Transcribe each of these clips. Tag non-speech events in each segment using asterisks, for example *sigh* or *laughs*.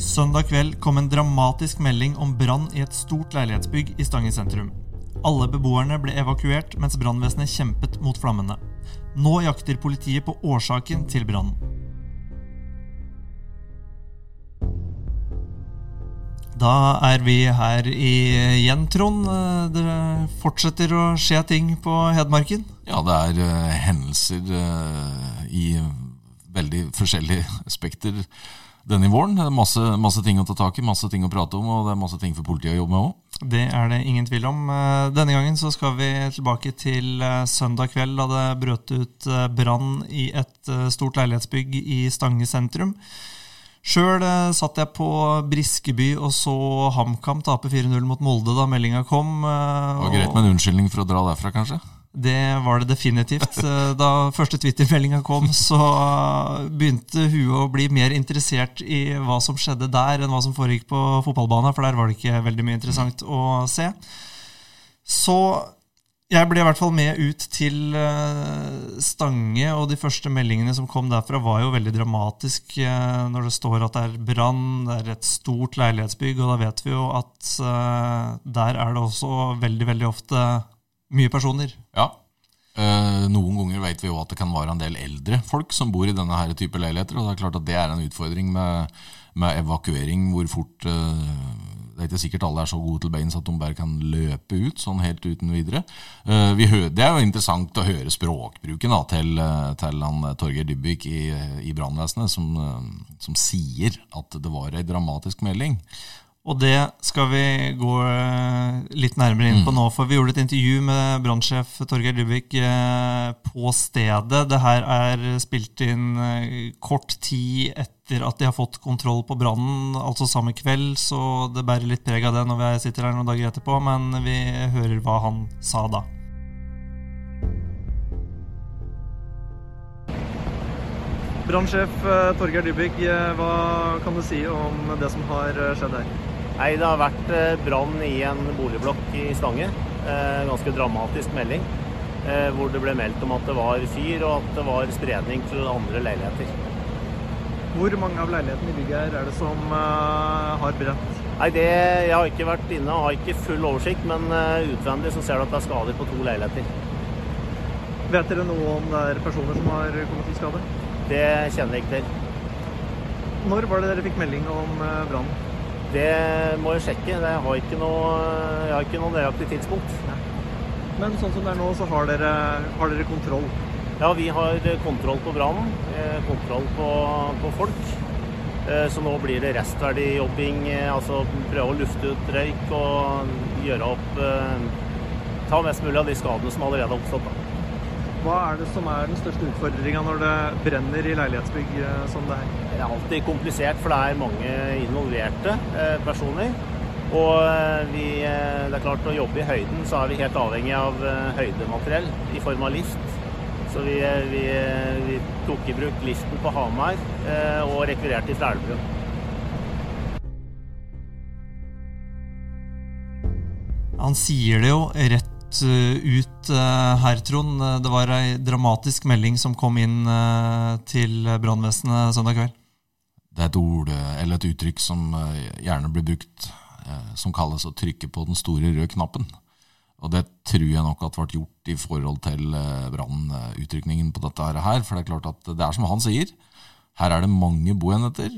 Søndag kveld kom en dramatisk melding om brann i et stort leilighetsbygg i Stange sentrum. Alle beboerne ble evakuert mens brannvesenet kjempet mot flammene. Nå jakter politiet på årsaken til brannen. Da er vi her igjen, Trond. Det fortsetter å skje ting på Hedmarken? Ja, det er uh, hendelser uh, i veldig forskjellige *laughs* spekter denne våren. Det er masse, masse, ting å ta tak i, masse ting å prate om, og det er masse ting for politiet å jobbe med òg. Det er det ingen tvil om. Denne gangen så skal vi tilbake til søndag kveld, da det brøt ut brann i et stort leilighetsbygg i Stange sentrum. Sjøl satt jeg på Briskeby og så HamKam tape 4-0 mot Molde da meldinga kom. Det var greit med en unnskyldning for å dra derfra, kanskje? Det var det definitivt. Da første Twitter-meldinga kom, så begynte huet å bli mer interessert i hva som skjedde der, enn hva som foregikk på fotballbanen, for der var det ikke veldig mye interessant å se. Så jeg ble i hvert fall med ut til Stange, og de første meldingene som kom derfra, var jo veldig dramatisk. Når det står at det er brann, det er et stort leilighetsbygg, og da vet vi jo at der er det også veldig, veldig ofte mye personer. Ja. Eh, noen ganger vet vi jo at det kan være en del eldre folk som bor i denne her type leiligheter. og Det er klart at det er en utfordring med, med evakuering, hvor fort eh, Det er ikke sikkert alle er så gode til beins at de bare kan løpe ut sånn helt uten videre. Eh, hører, det er jo interessant å høre språkbruken da, til, til han, Torgeir Dybvik i, i brannvesenet, som, som sier at det var ei dramatisk melding. Og det skal vi gå litt nærmere inn på nå. For vi gjorde et intervju med brannsjef Torgeir Dybvik på stedet. Det her er spilt inn kort tid etter at de har fått kontroll på brannen, altså samme kveld. Så det bærer litt preg av det når vi sitter her noen dager etterpå. Men vi hører hva han sa da. Brannsjef Torgeir Dybvik, hva kan du si om det som har skjedd her? Nei, Det har vært brann i en boligblokk i Stange. Eh, ganske dramatisk melding. Eh, hvor det ble meldt om at det var fyr, og at det var spredning til andre leiligheter. Hvor mange av leilighetene i bygget her er det som har brent? Nei, det, Jeg har ikke vært inne og har ikke full oversikt, men utvendig så ser du at det er skader på to leiligheter. Vet dere noe om det er personer som har kommet til skade? Det kjenner jeg ikke til. Når var det dere fikk melding om uh, brannen? Det må jeg sjekke. Jeg har ikke noe, jeg har ikke noe nøyaktig tidspunkt. Men sånn som det er nå, så har dere, har dere kontroll? Ja, vi har kontroll på brannen. Kontroll på, på, folk. Så nå blir det restverdijobbing. Altså prøve å lufte ut røyk og gjøre opp Ta mest mulig av de skadene som allerede har oppstått. Da. Hva er det som er den største utfordringa når det brenner i leilighetsbygg som det her? Det er alltid komplisert, for det er mange involverte personer. Og vi, det er klart, å jobbe i høyden, så er vi helt avhengig av høydemateriell i form av lift. Så vi, vi, vi tok i bruk liften på Hamar og rekvirerte fra Elverum. Han sier det jo rett ut her, Trond. Det var ei dramatisk melding som kom inn til brannvesenet søndag kveld. Det er et ord eller et uttrykk som gjerne blir brukt, som kalles å trykke på den store røde knappen. Og det tror jeg nok at ble gjort i forhold til brannutrykningen på dette her. For det er klart at det er som han sier. Her er det mange boenheter.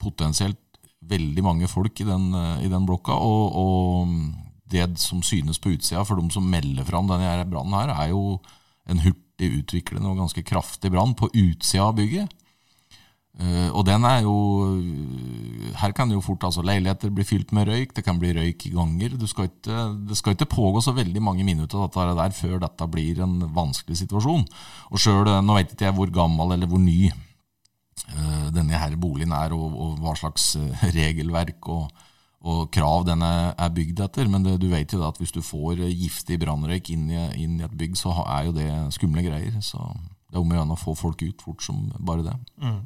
Potensielt veldig mange folk i den, i den blokka. og, og det som synes på utsida for de som melder fram denne brannen her, er jo en hurtig utviklende og ganske kraftig brann på utsida av bygget. Uh, og den er jo Her kan jo fort altså leiligheter bli fylt med røyk, det kan bli røyk i ganger. Skal ikke, det skal ikke pågå så veldig mange minutter dette der før dette blir en vanskelig situasjon. Og selv, Nå vet ikke jeg hvor gammel eller hvor ny uh, denne her boligen er, og, og hva slags regelverk og, og krav den er bygd etter. Men det, du vet jo at hvis du får giftig brannrøyk inn, inn, i et bygg, så er jo det skumle greier. Så det er om å gjøre å få folk ut fort som bare det. Mm.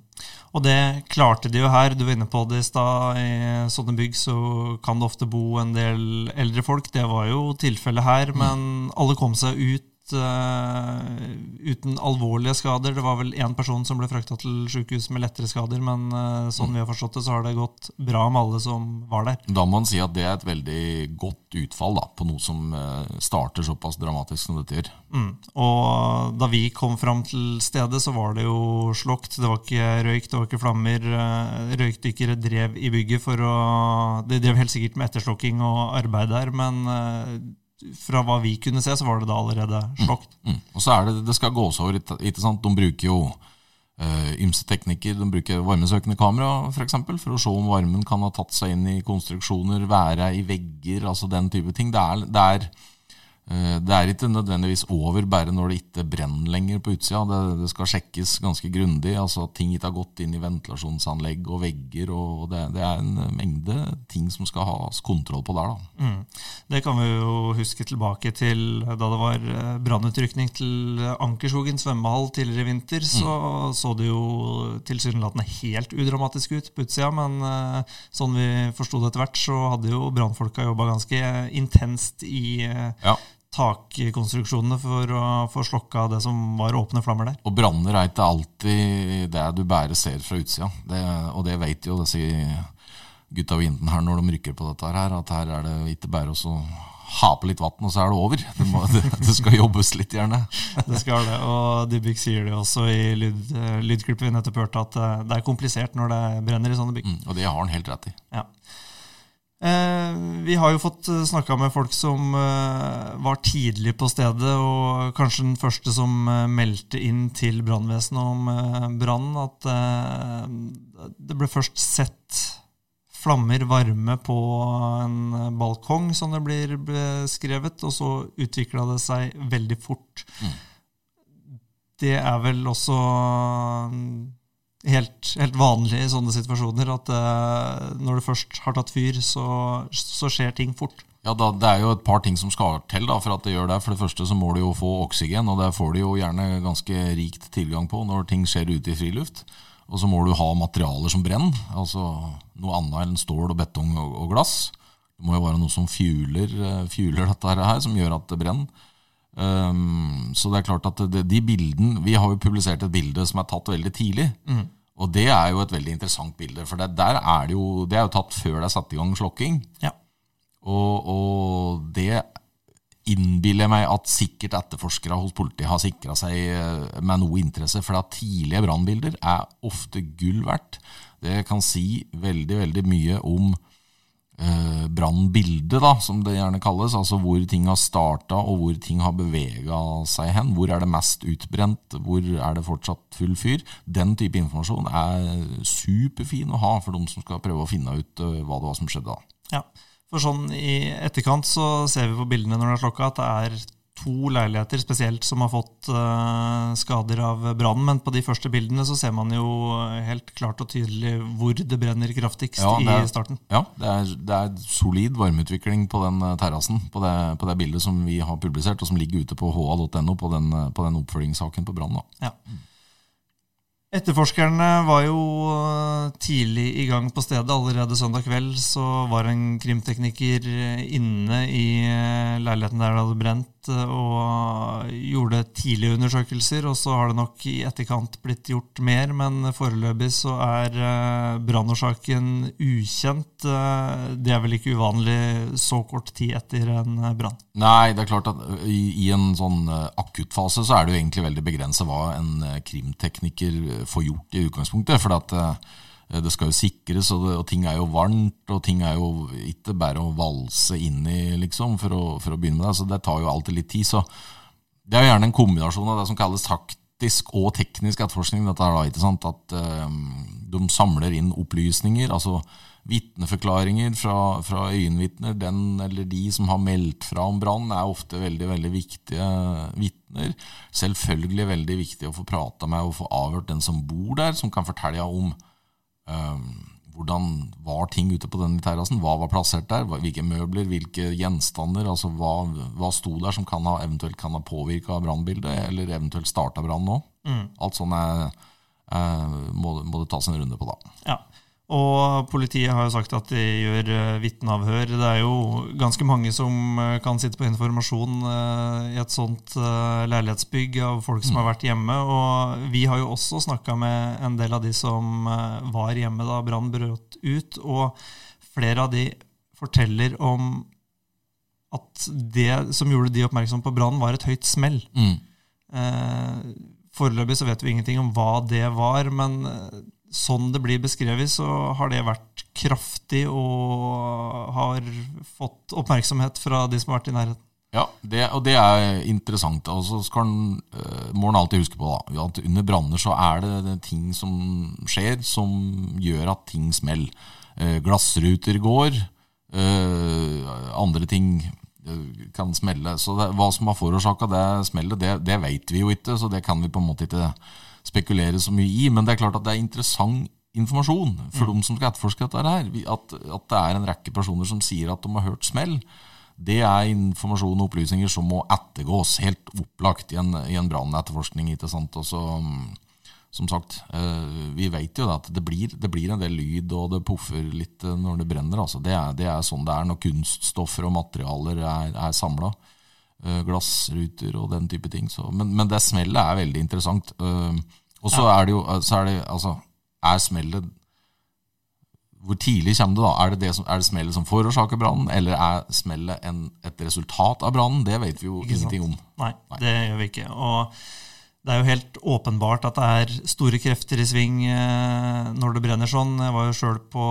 Og det klarte de jo her. Du var inne på det i stad. I sånne bygg så kan det ofte bo en del eldre folk. Det var jo tilfellet her. Mm. Men alle kom seg ut uh, uten alvorlige skader. Det var vel én person som ble frakta til sykehus med lettere skader, men uh, sånn vi har forstått det, så har det gått bra med alle som var der. Da må man si at det er et veldig godt utfall da, på noe som uh, starter såpass dramatisk som dette gjør. Mm. Og da vi kom fram til stedet, så var det jo slokt. Det var ikke røyk, det var ikke flammer. Røykdykkere drev i bygget for å De drev helt sikkert med etterslokking og arbeid der, men fra hva vi kunne se, så var det da allerede slokt. Mm, mm. Og så er det det skal gås over. ikke sant? De bruker jo uh, ymse teknikker. De bruker varmesøkende kamera for, eksempel, for å se om varmen kan ha tatt seg inn i konstruksjoner, være i vegger, altså den type ting. Det er, det er det er ikke nødvendigvis over bare når det ikke brenner lenger på utsida. Det, det skal sjekkes ganske grundig. altså at Ting ikke har gått inn i ventilasjonsanlegg og vegger. og Det, det er en mengde ting som skal ha kontroll på der. Mm. Det kan vi jo huske tilbake til da det var eh, brannutrykning til Ankerskogen svømmehall tidligere i vinter. Så mm. så det jo tilsynelatende helt udramatisk ut på utsida, men eh, sånn vi forsto det etter hvert, så hadde jo brannfolka jobba ganske intenst i ja takkonstruksjonene for å få slokka det som var åpne flammer der. Og branner er ikke alltid det du bare ser fra utsida. Det, og det vet jo disse gutta vinden her når de rykker på dette her, at her er det ikke bare å ha på litt vann, og så er det over. Det, må, det, *laughs* det, skal jobbes litt, gjerne. det skal det. Og Dybvik sier det også i lyd, lydklippet vi nettopp hørte, at det er komplisert når det brenner i sånne bygg. Mm, og det har han helt rett i. Ja. Eh, vi har jo fått eh, snakka med folk som eh, var tidlig på stedet, og kanskje den første som meldte inn til brannvesenet om brannen, at det ble først sett flammer varme på en balkong, som det blir beskrevet, og så utvikla det seg veldig fort. Mm. Det er vel også helt, helt, vanlig i sånne situasjoner at uh, når det først har tatt fyr, så, så skjer ting fort. Ja, da, Det er jo et par ting som skal til da, for at det gjør det. For det første så må du jo få oksygen, og det får du jo gjerne ganske rikt tilgang på når ting skjer ute i friluft. Og så må du ha materialer som brenner, altså noe annet enn stål og betong og, og glass. Det må jo være noe som fjuler, eh, fjuler dette her, som gjør at det brenner. Um, så det er klart at det, de bildene Vi har jo publisert et bilde som er tatt veldig tidlig. Mm. Og det er jo et veldig interessant bilde, for det, der er det, jo, det er jo tatt før det er satt i gang slokking. Ja. Og, og, det innbiller meg at sikkert etterforskere hos politiet har sikra seg eh, med noe interesse, for at tidlige brannbilder er ofte gull verdt. Det kan si veldig, veldig mye om eh, brannbildet, da, som det gjerne kalles. Altså hvor ting har starta, og hvor ting har bevega seg hen. Hvor er det mest utbrent, hvor er det fortsatt full fyr? Den type informasjon er superfin å ha for de som skal prøve å finne ut eh, hva det var som skjedde da. Ja, for sånn i etterkant så ser vi på bildene når det er slokka, at det er to leiligheter spesielt som har fått uh, skader av brannen. Men på de første bildene så ser man jo helt klart og tydelig hvor det brenner kraftigst ja, er, i starten. Ja, det er, det er, solid varmeutvikling på den eh, terrassen på det, på det, bildet som vi har publisert, og som ligger ute på ha.no på den, eh, på den oppfølgingssaken på brannen. Ja. Etterforskerne var jo eh, tidlig i gang på stedet. Allerede søndag kveld så var en krimtekniker inne i eh, leiligheten der det hadde brent, eh, og gjorde tidlige undersøkelser. Og så har det nok i etterkant blitt gjort mer, men foreløpig så er brannårsaken ukjent. Det er vel ikke uvanlig så kort tid etter en brann? Nei, det er klart at i, en sånn akuttfase så er det jo egentlig veldig begrenset hva en krimtekniker får gjort i utgangspunktet. For at, eh, det skal jo sikres, og, det, og, ting er jo varmt, og ting er jo ikke bare å valse inn i, liksom, for å, for å, begynne med det. Så det tar jo alltid litt tid. Så det er jo gjerne en kombinasjon av det som kalles taktisk og teknisk etterforskning. Dette er da, ikke sant, At um, de samler inn opplysninger. altså Vitneforklaringer fra, fra øyenvitner, den eller de som har meldt fra om brann, er ofte veldig veldig viktige vitner. Selvfølgelig veldig viktig å få prata med og få avhørt den som bor der, som kan fortelle om hvordan var ting ute på denne terrassen, hva var plassert der, hvilke møbler, hvilke gjenstander, altså hva, hva sto der som kan ha, eventuelt kan ha påvirka brannbildet, eller eventuelt starta brann nå? Mm. Alt sånt er, er, må, må, det tas en runde på, da. Ja. Og politiet har jo sagt at de gjør uh, vitneavhør. Det er jo ganske mange som uh, kan sitte på informasjon uh, i et sånt leilighetsbygg av folk som mm. har vært hjemme. Og vi har jo også snakka med en del av de som var hjemme da brannen brøt ut. Og flere av de forteller om at det som gjorde de oppmerksom på brannen, var et høyt smell. Mm. Foreløpig så vet vi ingenting om hva det var, men sånn det blir beskrevet, så har det vært kraftig og har fått oppmerksomhet fra de som har vært i nærheten. Ja, det, og det er interessant. Og så skal uh, må en alltid huske på da, at under branner så er det, ting som skjer som gjør at ting smeller. Uh, glassruter går, uh, andre ting kan smelle. Så det, hva som har forårsaka det smellet, det, det vet vi jo ikke, så det kan vi på en måte ikke spekulere så mye i. Men det er klart at det er interessant informasjon for mm. dem som skal etterforske dette her. At, at, det er en rekke personer som sier at de har hørt smell. Det er informasjon og opplysninger som må ettergås, helt opplagt i en, i en brannetterforskning. Og så, som sagt, eh, vi vet jo at det blir, det blir, en del lyd, og det puffer litt eh, når det brenner. Altså. Det, er, det, er, sånn det er når kunststoffer og materialer er, er samla. Eh, glassruter og den type ting. Så, men, men, det smellet er veldig interessant. Uh, og så ja. er det jo eh, så er det, altså, er smellet Hvor tidlig kommer det, da? Er det, det, som, er det smellet som forårsaker brannen, eller er smellet en, et resultat av brannen? Det vet vi jo ingenting om. Nei, Nei, det gjør vi ikke. Og det er jo helt åpenbart at det er store krefter i sving eh, når det brenner sånn. Jeg var jo sjøl på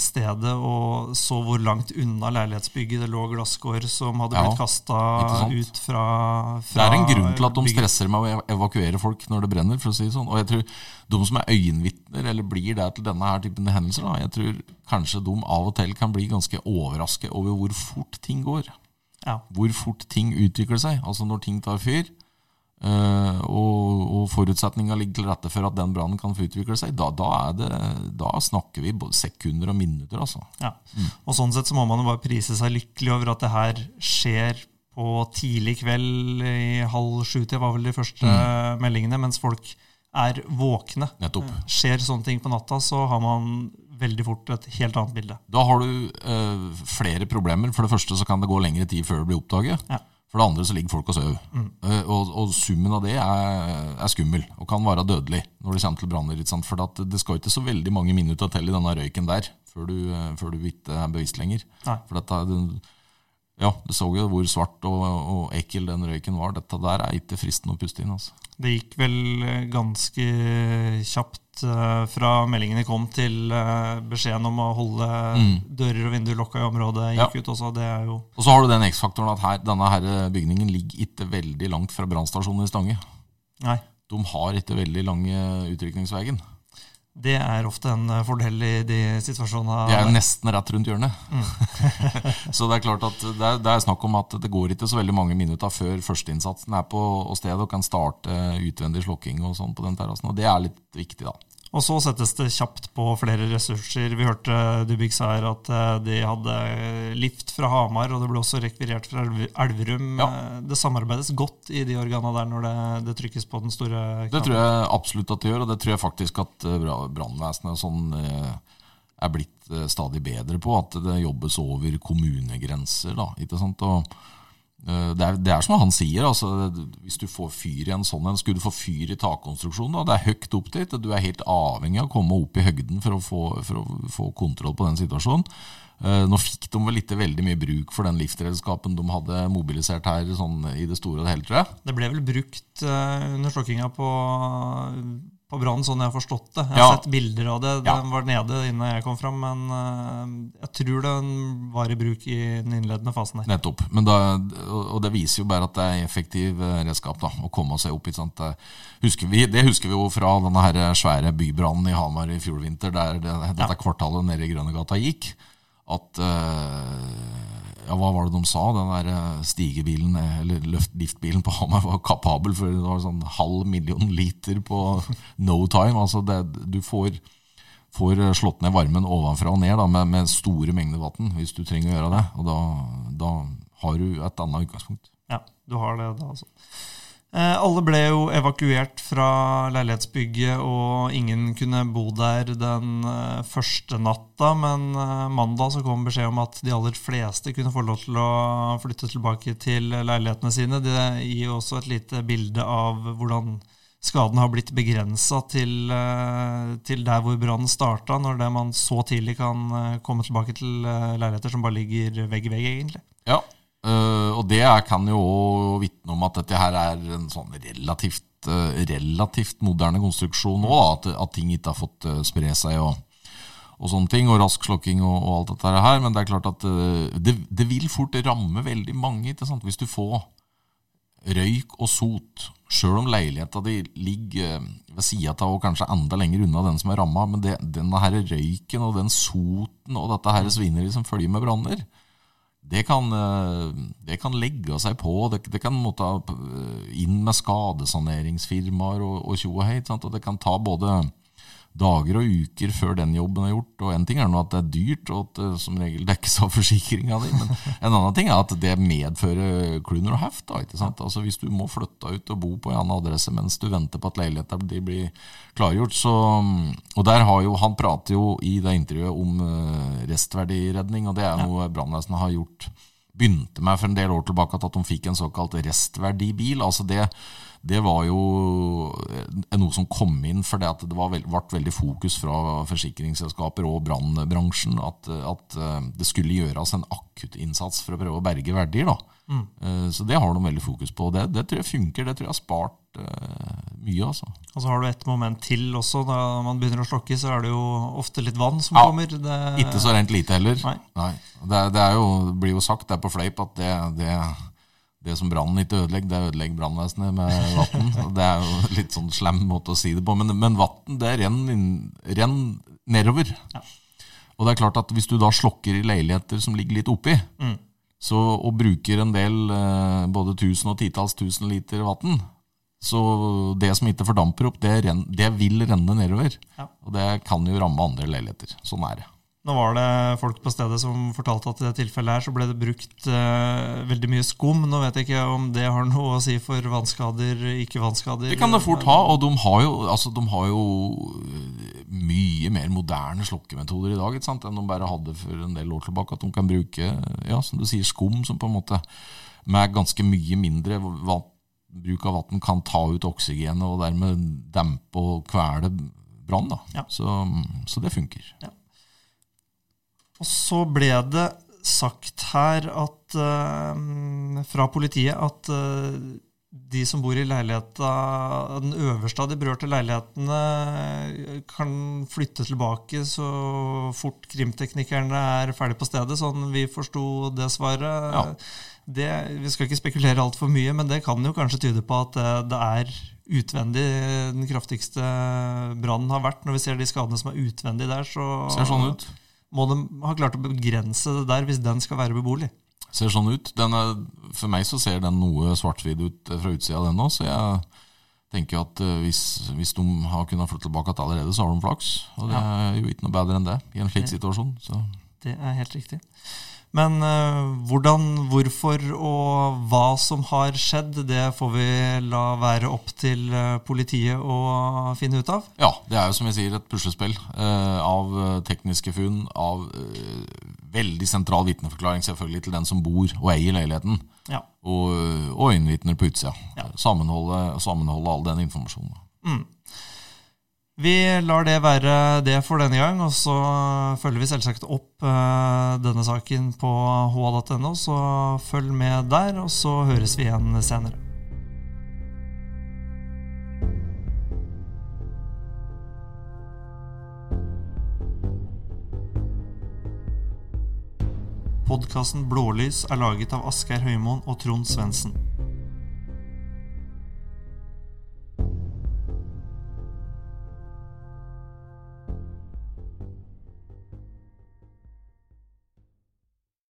stedet og så hvor langt unna leilighetsbygget det lå glasskår som hadde blitt ja, kasta ut fra, fra, Det er en grunn til at de stresser med å evakuere folk når det brenner. for å si det sånn. Og jeg tror de som er øyenvitner, eller blir det til denne her typen hendelser, da, jeg tror kanskje de av og til kan bli ganske overrasket over hvor fort ting går. Ja. Hvor fort ting utvikler seg. Altså når ting tar fyr Uh, og, og forutsetninga ligger til rette for at den brannen kan få utvikle seg, da, da, det, da, snakker vi både sekunder og minutter. Altså. Ja. Mm. Og Sånn sett så må man jo bare prise seg lykkelig over at det her skjer på tidlig kveld i halv sju-tida, var vel de første mm. meldingene, mens folk er våkne. Nettopp. Uh, skjer sånne ting på natta, så har man veldig fort et helt annet bilde. Da har du uh, flere problemer. For det første så kan det gå lengre tid før det blir oppdaget. Ja. For det andre så ligger folk og sover. Mm. Uh, og, og, summen av det er, er, skummel og kan være dødelig når det kommer til branner. For det skal ikke så veldig mange minutter til i denne røyken der før du, uh, før du ikke er bevisst lenger. Nei. For dette, ja, Du så jo hvor svart og, og, ekkel den røyken var. Dette der er ikke fristende å puste inn. altså. Det gikk vel eh, ganske kjapt uh, fra meldingene kom til uh, beskjeden om å holde mm. dører og vinduer lukka i området gikk ja. ut også. Det er jo Og så har du den X-faktoren at her, denne her bygningen ligger ikke veldig langt fra brannstasjonen i Stange. Nei. De har ikke veldig lange utrykningsveien. Det er ofte en eh, fordel i de situasjonene. Jeg er nesten rett rundt hjørnet. Mm. *laughs* så det er klart at det er, det er, snakk om at det går ikke så veldig mange minutter før førsteinnsatsen er på stedet og kan starte utvendig slokking og sånn på den terrassen. Og det er litt viktig, da. Og så settes det kjapt på flere ressurser. Vi hørte Dubik sa her at eh, de hadde lift fra Hamar, og det ble også rekvirert fra Elverum. Ja. Eh, det samarbeides godt i de organene der når det, det, trykkes på den store knappen? Det tror jeg absolutt at det gjør, og det tror jeg faktisk at eh, brannvesenet sånn er blitt stadig bedre på. At det jobbes over kommunegrenser. da, ikke sant? Og det er, det er, som han sier, altså, hvis du får fyr i en sånn en, skulle du få fyr i takkonstruksjonen, da, det er høyt opp dit, du er helt avhengig av å komme opp i høgden for å få, for å få kontroll på den situasjonen. Eh, nå fikk de vel ikke veldig mye bruk for den liftredskapen de hadde mobilisert her sånn, i det store og det hele, tror jeg. Det ble vel brukt uh, under slokkinga på på Brann, sånn jeg har forstått det. Jeg har ja. sett bilder av det. Den ja. var nede innen jeg kom fram, men uh, jeg tror den var i bruk i den innledende fasen. her. Nettopp. Da, og det viser jo bare at det er effektiv eh, redskap da, å komme seg opp. Det, husker vi, det husker vi jo fra denne her svære bybrannen i Hamar i fjor vinter, der det, dette ja. kvartalet nede i Grønnegata gikk. At uh, ja, Hva var det de sa? Den der eh, stigebilen, eh, eller liftbilen på Hamar var kapabel for det var sånn halv million liter på no time. Altså det, du får, får, slått ned varmen ovenfra og ned da, med, med, store mengder vann hvis du trenger å gjøre det. Og da, da, har du et annet utgangspunkt. Ja, du har det da, altså. Eh, alle ble jo evakuert fra leilighetsbygget, og ingen kunne bo der den eh, første natta. Men eh, mandag så kom beskjed om at de aller fleste kunne få lov til å flytte tilbake til leilighetene sine. Det gir også et lite bilde av hvordan skaden har blitt begrensa til, til, der hvor brannen starta, når det man så tidlig kan komme tilbake til leiligheter som bare ligger vegg i vegg, egentlig. Ja, og det kan jo vitne om at dette her er en sånn relativt, uh, relativt moderne konstruksjon nå. At, at, ting ikke har fått uh, spre seg og, og, sånne ting, og rask slokking og, og, alt dette her. Men det er klart at det, det, vil fort ramme veldig mange. Ikke sant? Hvis du får røyk og sot, sjøl om leiligheta di ligger ved sida av og kanskje enda lenger unna den som er ramma, men det, denne her røyken og den soten og dette her svineriet som følger med branner, det kan, eh, det kan, legge seg på. Det, det, kan måtte inn med skadesaneringsfirmaer og tjo og hei. Og det kan ta både dager og uker før den jobben er gjort. Og En ting er nå at det er dyrt, og at det som regel dekkes av forsikringa di. Men en annen ting er at det medfører kluner og heft. Da, ikke sant? Altså Hvis du må flytte ut og bo på en annen adresse mens du venter på at leiligheta blir klargjort. Så, og der har jo, Han prater jo i det intervjuet om eh, restverdiredning, og det er noe brannvesenet har gjort begynte med for en del år tilbake at de fikk en såkalt restverdibil. altså det det var jo eh, noe som kom inn fordi det var veld, ble veldig fokus fra forsikringsselskaper og brannbransjen at, at, eh, det skulle gjøres en akuttinnsats for å prøve å berge verdier. Mm. Eh, så det har de veldig fokus på. Det, det tror jeg funker. Det tror jeg har spart mye. altså. Og så har du et moment til også. Da man begynner å slokke, så er det jo ofte litt vann som ja, kommer. Det... Ikke så rent lite heller. Nei. Nei. Det, det jo, blir jo sagt det er på fleip at det, det det som brannen ikke ødelegger, det ødelegger brannvesenet med vann. Det er jo litt sånn slem måte å si det på, men, men vann renner ren nedover. Ja. Og det er klart at hvis du da slokker i leiligheter som ligger litt oppi, mm. så, og bruker en del eh, både tusen og titalls tusen liter vann, så det som ikke fordamper opp, det, ren, det vil renne nedover. Ja. Og det kan jo ramme andre leiligheter. Sånn er det. Nå var det folk på stedet som fortalte at i det tilfellet her så ble det brukt uh, veldig mye skum. Nå vet jeg ikke om det har noe å si for vannskader, ikke vannskader. Det kan det fort ha, og de har jo, altså, de har jo eh, mye mer moderne slokkemetoder i dag enn de bare hadde for en del år tilbake. At de kan bruke ja, som du sier, skum som på en måte med ganske mye mindre bruk av vann kan ta ut oksygenet og dermed dempe og kvele brann. Ja. Så, så, det funker. Ja. Og så ble det sagt her at, uh, fra politiet at uh, de som bor i leiligheta, den øverste av de berørte leilighetene, kan flytte tilbake så fort krimteknikerne er ferdig på stedet. Sånn vi forsto det svaret. Ja. Det, vi skal ikke spekulere altfor mye, men det kan jo kanskje tyde på at det, det er utvendig den kraftigste brannen har vært. Når vi ser de skadene som er utvendig der, så Ser sånn ut må de ha klart å begrense det der hvis den skal være beboelig. Ser sånn ut. Er, for meg så ser den noe svart-hvitt ut fra utsida den òg, så jeg tenker at eh, hvis, hvis, de har kunnet flytte tilbake til allerede, så har de flaks. Og det er jo ikke noe bedre enn det i en slik situasjon. Så. Det er helt riktig. Men uh, hvordan, hvorfor og hva som har skjedd, det får vi la være opp til uh, politiet å finne ut av? Ja, det er jo som jeg sier et puslespill uh, av tekniske funn, av veldig sentral vitneforklaring selvfølgelig til den som bor og eier leiligheten, ja. og, og øyenvitner på utsida. Ja. Sammenholde, sammenholde all den informasjonen. Mm. Vi lar det være det for denne gang, og så følger vi selvsagt opp uh, denne saken på ha.no, så følg med der, og så høres vi igjen senere. Podkasten Blålys er laget av Asgeir Høymoen og Trond Svendsen.